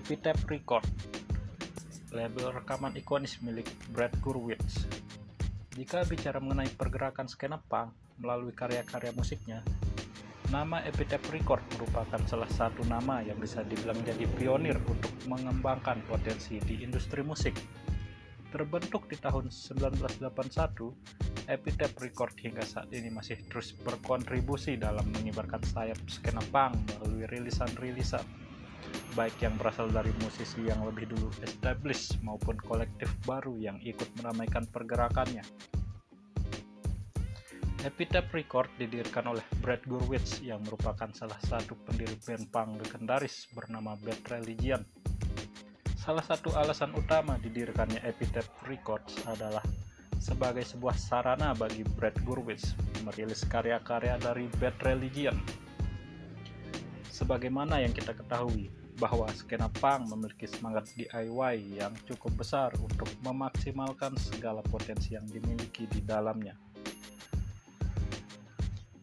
Epitaph Record label rekaman ikonis milik Brad Gurwitz. Jika bicara mengenai pergerakan skena punk melalui karya-karya musiknya, nama Epitaph Record merupakan salah satu nama yang bisa dibilang jadi pionir untuk mengembangkan potensi di industri musik. Terbentuk di tahun 1981, Epitaph Record hingga saat ini masih terus berkontribusi dalam mengibarkan sayap skena punk melalui rilisan-rilisan baik yang berasal dari musisi yang lebih dulu established maupun kolektif baru yang ikut meramaikan pergerakannya. Epitaph Record didirikan oleh Brad Gurwitz yang merupakan salah satu pendiri band punk legendaris bernama Bad Religion. Salah satu alasan utama didirikannya Epitaph Records adalah sebagai sebuah sarana bagi Brad Gurwitz merilis karya-karya dari Bad Religion. Sebagaimana yang kita ketahui, bahwa skena punk memiliki semangat DIY yang cukup besar untuk memaksimalkan segala potensi yang dimiliki di dalamnya.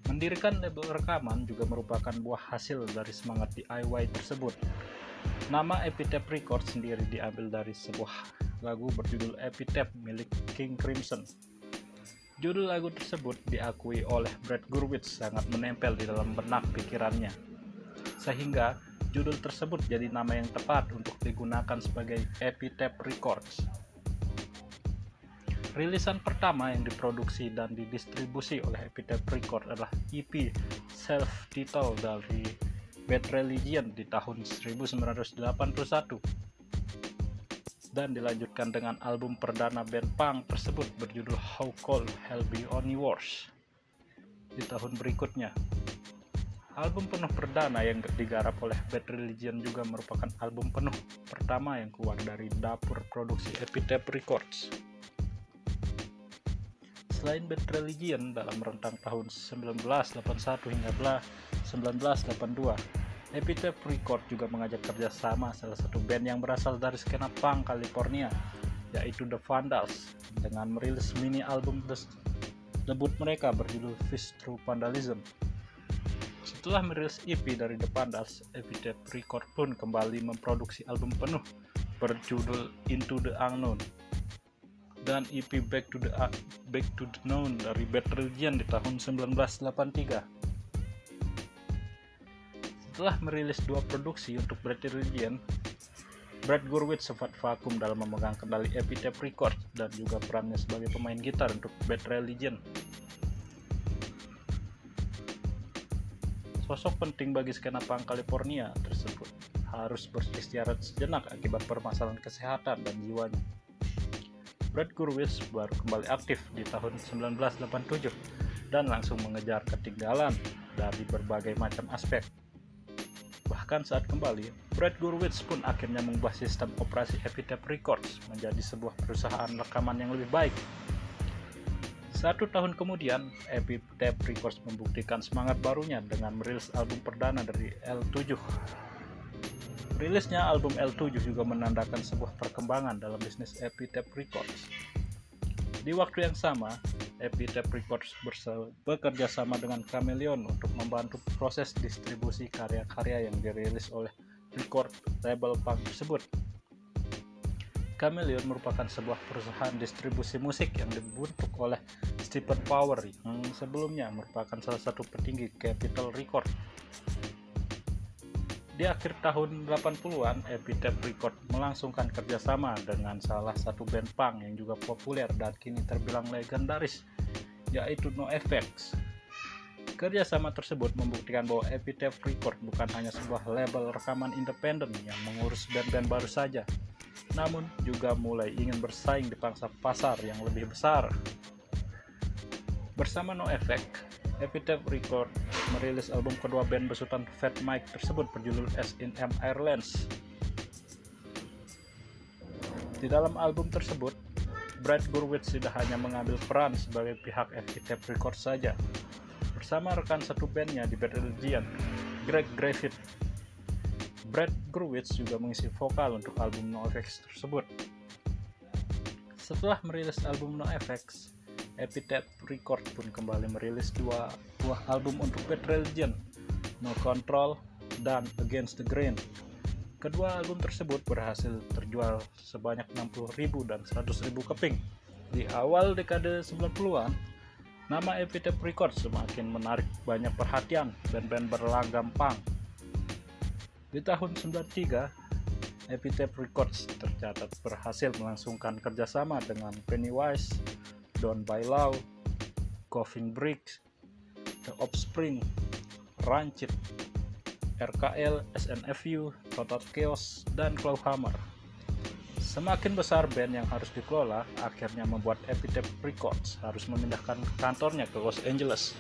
Mendirikan label rekaman juga merupakan buah hasil dari semangat DIY tersebut. Nama Epitaph Records sendiri diambil dari sebuah lagu berjudul Epitaph milik King Crimson. Judul lagu tersebut diakui oleh Brad Gurwitz sangat menempel di dalam benak pikirannya. Sehingga Judul tersebut jadi nama yang tepat untuk digunakan sebagai Epitaph Records. Rilisan pertama yang diproduksi dan didistribusi oleh Epitaph Records adalah EP self-titled dari Bad Religion di tahun 1981 dan dilanjutkan dengan album perdana band punk tersebut berjudul How Cold Hell Be On Yours di tahun berikutnya. Album penuh perdana yang digarap oleh Bad Religion juga merupakan album penuh pertama yang keluar dari dapur produksi Epitaph Records. Selain Bad Religion dalam rentang tahun 1981 hingga 1982, Epitaph Records juga mengajak kerjasama salah satu band yang berasal dari skena punk California, yaitu The Vandals, dengan merilis mini album debut mereka berjudul Fish Through Vandalism setelah merilis EP dari The Pandas, Epitaph Record pun kembali memproduksi album penuh berjudul Into the Unknown dan EP Back to the Back to the Known dari Bad Religion di tahun 1983. Setelah merilis dua produksi untuk Bad Religion, Brad Gurwitz sempat vakum dalam memegang kendali Epitaph Records dan juga perannya sebagai pemain gitar untuk Bad Religion. Sosok penting bagi skena punk California tersebut harus beristirahat sejenak akibat permasalahan kesehatan dan jiwanya. Brad Gurwitz baru kembali aktif di tahun 1987 dan langsung mengejar ketinggalan dari berbagai macam aspek. Bahkan saat kembali, Brad Gurwitz pun akhirnya mengubah sistem operasi Epitaph Records menjadi sebuah perusahaan rekaman yang lebih baik satu tahun kemudian, Epitaph Records membuktikan semangat barunya dengan merilis album perdana dari L7. Rilisnya album L7 juga menandakan sebuah perkembangan dalam bisnis Epitaph Records. Di waktu yang sama, Epitaph Records bekerja sama dengan Chameleon untuk membantu proses distribusi karya-karya yang dirilis oleh record label punk tersebut. Chameleon merupakan sebuah perusahaan distribusi musik yang dibentuk oleh Stephen Power yang sebelumnya merupakan salah satu petinggi Capitol Record. Di akhir tahun 80-an, Epitaph Record melangsungkan kerjasama dengan salah satu band punk yang juga populer dan kini terbilang legendaris, yaitu NoFX. Kerjasama tersebut membuktikan bahwa Epitaph Record bukan hanya sebuah label rekaman independen yang mengurus band-band baru saja, namun juga mulai ingin bersaing di pangsa pasar yang lebih besar. Bersama No Effect, Epitaph Record merilis album kedua band besutan Fat Mike tersebut berjudul S&M Airlines. Di dalam album tersebut, Brad Gurwitz tidak hanya mengambil peran sebagai pihak Epitaph Record saja, bersama rekan satu bandnya di Bad Religion, Greg Griffith Brad Gurwitz juga mengisi vokal untuk album NoFX tersebut. Setelah merilis album NoFX, Epitaph Record pun kembali merilis dua buah album untuk Bad Religion, No Control dan Against the Grain. Kedua album tersebut berhasil terjual sebanyak 60.000 dan 100.000 keping. Di awal dekade 90-an, nama Epitaph Records semakin menarik banyak perhatian band-band berlagam punk. Di tahun 93, Epitaph Records tercatat berhasil melangsungkan kerjasama dengan Pennywise, Don By Law, Coffin Bricks, The Offspring, Rancid, RKL, SNFU, Total Chaos, dan Clawhammer. Semakin besar band yang harus dikelola, akhirnya membuat Epitaph Records harus memindahkan kantornya ke Los Angeles.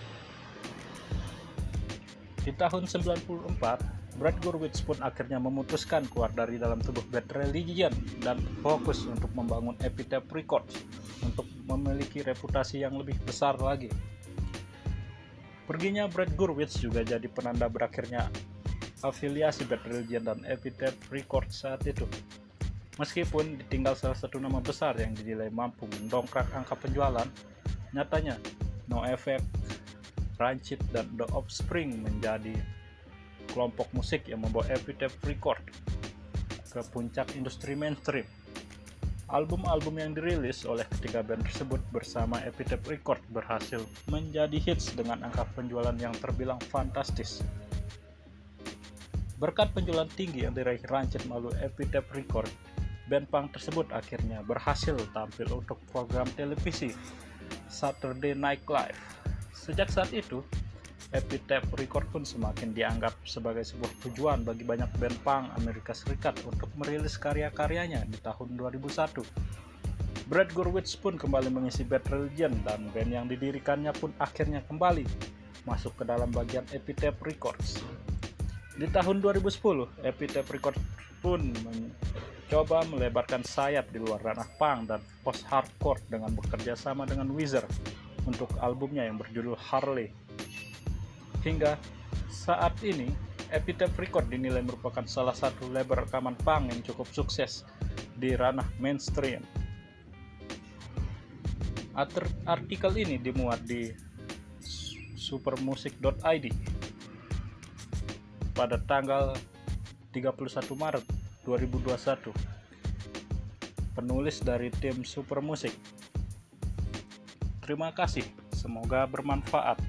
Di tahun 94, Brad Gurwitz pun akhirnya memutuskan keluar dari dalam tubuh band Religion dan fokus untuk membangun Epitaph Records untuk memiliki reputasi yang lebih besar lagi. Perginya Brad Gurwitz juga jadi penanda berakhirnya afiliasi Bad Religion dan Epitaph Records saat itu. Meskipun ditinggal salah satu nama besar yang dinilai mampu mendongkrak angka penjualan, nyatanya No Effect, Rancid, dan The Offspring menjadi kelompok musik yang membawa Epitaph Record ke puncak industri mainstream. Album-album yang dirilis oleh ketiga band tersebut bersama Epitaph Record berhasil menjadi hits dengan angka penjualan yang terbilang fantastis. Berkat penjualan tinggi yang diraih Rancid melalui Epitaph Record, band punk tersebut akhirnya berhasil tampil untuk program televisi Saturday Night Live. Sejak saat itu, Epitaph Record pun semakin dianggap sebagai sebuah tujuan bagi banyak band punk Amerika Serikat untuk merilis karya-karyanya di tahun 2001. Brad Gurwitz pun kembali mengisi Bad Religion dan band yang didirikannya pun akhirnya kembali masuk ke dalam bagian Epitaph Records. Di tahun 2010, Epitaph Records pun mencoba melebarkan sayap di luar ranah punk dan post-hardcore dengan bekerja sama dengan Weezer untuk albumnya yang berjudul Harley. Hingga saat ini, Epitaph Records dinilai merupakan salah satu label rekaman punk yang cukup sukses di ranah mainstream. Artikel ini dimuat di supermusik.id pada tanggal 31 Maret 2021. Penulis dari tim Super Musik. Terima kasih, semoga bermanfaat.